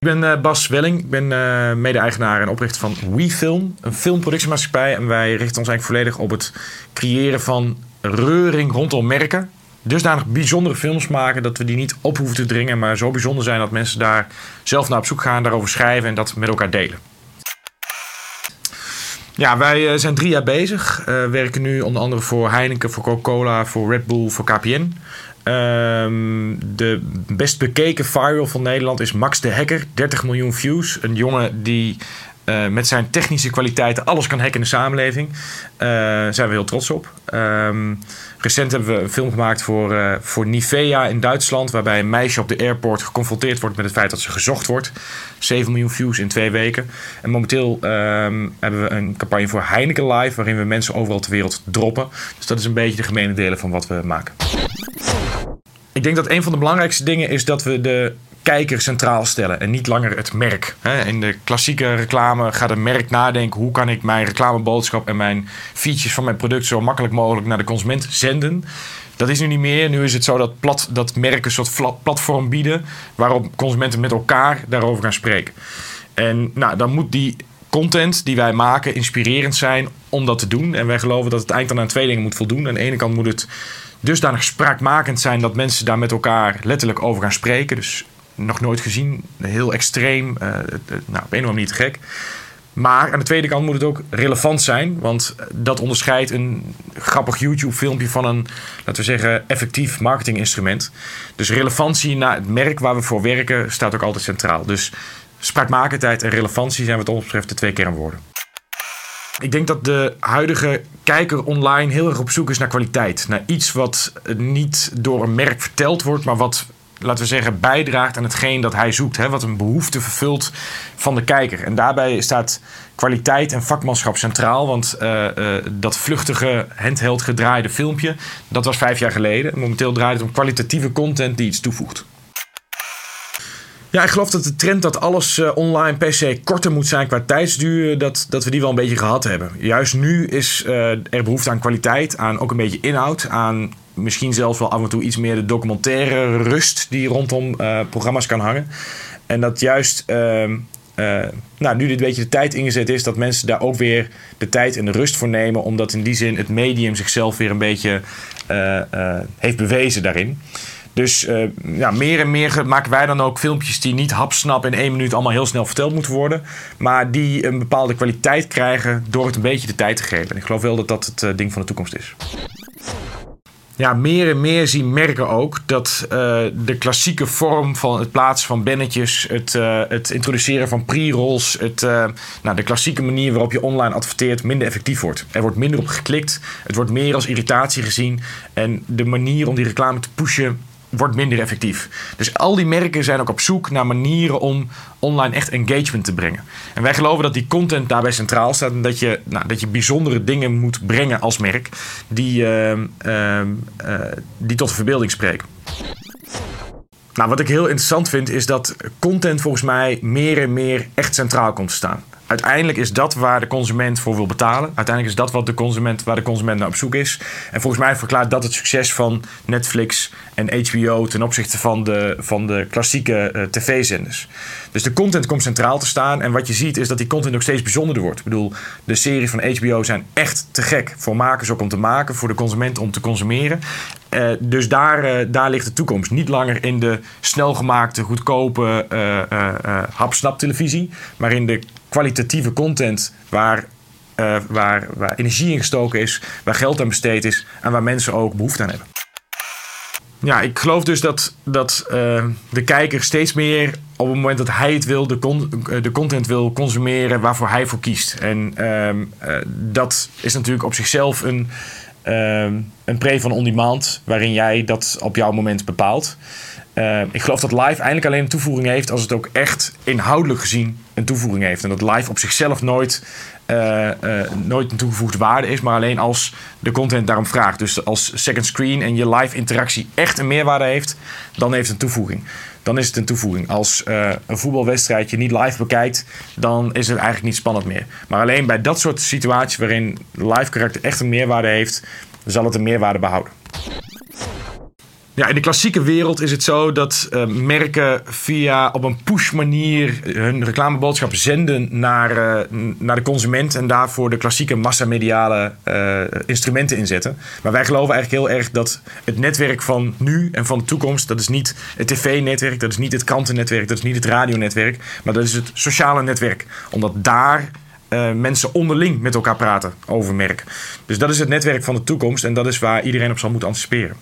Ik ben uh, Bas Welling. Ik ben uh, mede-eigenaar en oprichter van WeFilm, een filmproductiemaatschappij. En wij richten ons eigenlijk volledig op het creëren van reuring rondom merken. Dusdanig bijzondere films maken dat we die niet op hoeven te dringen, maar zo bijzonder zijn dat mensen daar zelf naar op zoek gaan, daarover schrijven en dat met elkaar delen. Ja, wij zijn drie jaar bezig. Werken nu onder andere voor Heineken, voor Coca-Cola, voor Red Bull, voor KPN. Um, de best bekeken viral van Nederland is Max de Hacker. 30 miljoen views. Een jongen die uh, met zijn technische kwaliteiten alles kan hacken in de samenleving. Uh, zijn we heel trots op. Um, recent hebben we een film gemaakt voor, uh, voor Nivea in Duitsland. Waarbij een meisje op de airport geconfronteerd wordt met het feit dat ze gezocht wordt. 7 miljoen views in twee weken. En momenteel um, hebben we een campagne voor Heineken Live. Waarin we mensen overal ter wereld droppen. Dus dat is een beetje de gemene delen van wat we maken. Ik denk dat een van de belangrijkste dingen is dat we de kijker centraal stellen en niet langer het merk. In de klassieke reclame gaat een merk nadenken: hoe kan ik mijn reclameboodschap en mijn features van mijn product zo makkelijk mogelijk naar de consument zenden. Dat is nu niet meer. Nu is het zo dat, plat, dat merken een soort platform bieden waarop consumenten met elkaar daarover gaan spreken. En nou, dan moet die content die wij maken inspirerend zijn om dat te doen. En wij geloven dat het eind aan twee dingen moet voldoen. Aan de ene kant moet het dusdanig spraakmakend zijn dat mensen daar met elkaar letterlijk over gaan spreken. Dus nog nooit gezien, heel extreem, uh, nou, op een of andere gek. Maar aan de tweede kant moet het ook relevant zijn, want dat onderscheidt een grappig YouTube-filmpje van een, laten we zeggen, effectief marketinginstrument. Dus relevantie naar het merk waar we voor werken staat ook altijd centraal. Dus spraakmakendheid en relevantie zijn wat ons betreft de twee kernwoorden. Ik denk dat de huidige kijker online heel erg op zoek is naar kwaliteit. Naar iets wat niet door een merk verteld wordt, maar wat, laten we zeggen, bijdraagt aan hetgeen dat hij zoekt. Hè? Wat een behoefte vervult van de kijker. En daarbij staat kwaliteit en vakmanschap centraal. Want uh, uh, dat vluchtige, handheld gedraaide filmpje, dat was vijf jaar geleden. Momenteel draait het om kwalitatieve content die iets toevoegt. Ja, ik geloof dat de trend dat alles uh, online per se korter moet zijn qua tijdsduur, dat, dat we die wel een beetje gehad hebben. Juist nu is uh, er behoefte aan kwaliteit, aan ook een beetje inhoud, aan misschien zelfs wel af en toe iets meer de documentaire rust die rondom uh, programma's kan hangen. En dat juist, ehm, nou, nu dit beetje de tijd ingezet is, dat mensen daar ook weer de tijd en de rust voor nemen, omdat in die zin het medium zichzelf weer een beetje heeft bewezen daarin. Dus uh, ja, meer en meer maken wij dan ook filmpjes die niet hapsnap in één minuut allemaal heel snel verteld moeten worden. Maar die een bepaalde kwaliteit krijgen door het een beetje de tijd te geven. En ik geloof wel dat dat het uh, ding van de toekomst is. Ja, meer en meer zien merken ook dat uh, de klassieke vorm van het plaatsen van bannetjes, het, het introduceren van pre-rolls, het, nou, de klassieke manier waarop je online adverteert minder effectief wordt. Er wordt minder op geklikt, het wordt meer als irritatie gezien. En de manier om die reclame te pushen wordt minder effectief. Dus al die merken zijn ook op zoek naar manieren om online echt engagement te brengen. En wij geloven dat die content daarbij centraal staat en dat je, nou, dat je bijzondere dingen moet brengen als merk die, uh, uh, uh, die tot de verbeelding spreken. Nou, wat ik heel interessant vind is dat content volgens mij meer en meer echt centraal komt te staan uiteindelijk is dat waar de consument voor wil betalen. Uiteindelijk is dat wat de consument, waar de consument naar op zoek is. En volgens mij verklaart dat het succes van Netflix en HBO ten opzichte van de, van de klassieke uh, tv-zenders. Dus de content komt centraal te staan. En wat je ziet is dat die content ook steeds bijzonderder wordt. Ik bedoel, de series van HBO zijn echt te gek. Voor makers ook om te maken, voor de consument om te consumeren. Uh, dus daar, uh, daar ligt de toekomst. Niet langer in de snelgemaakte, goedkope uh, hapsnap televisie. Maar in de kwalitatieve content waar, waar, waar energie in gestoken is, waar geld aan besteed is en waar mensen ook behoefte aan hebben. Ja, ik geloof dus dat, dat de kijker steeds meer op het moment dat hij het wil, de, con de content wil consumeren waarvoor hij voor kiest. En uh, dat is natuurlijk op zichzelf een, een pre van on-demand, waarin jij dat op jouw moment bepaalt. Uh, ik geloof dat live eindelijk alleen een toevoeging heeft als het ook echt inhoudelijk gezien een toevoeging heeft. En dat live op zichzelf nooit, uh, uh, nooit een toegevoegde waarde is, maar alleen als de content daarom vraagt. Dus als second screen en je live interactie echt een meerwaarde heeft, dan heeft het een toevoeging. Dan is het een toevoeging. Als een voetbalwedstrijd je niet live bekijkt, dan is het eigenlijk niet spannend meer. Maar alleen bij dat soort situaties waarin live karakter echt een meerwaarde heeft, zal het een meerwaarde behouden. Ja, in de klassieke wereld is het zo dat uh, merken via op een push manier hun reclameboodschap zenden naar, uh, naar de consument en daarvoor de klassieke massamediale uh, instrumenten inzetten. Maar wij geloven eigenlijk heel erg dat het netwerk van nu en van de toekomst, dat is niet het tv-netwerk, dat is niet het krantennetwerk, dat is niet het radionetwerk, maar dat is het sociale netwerk. Omdat daar mensen onderling met elkaar praten over merk. Dus dat is het netwerk van de toekomst en dat is waar iedereen op zal moeten anticiperen.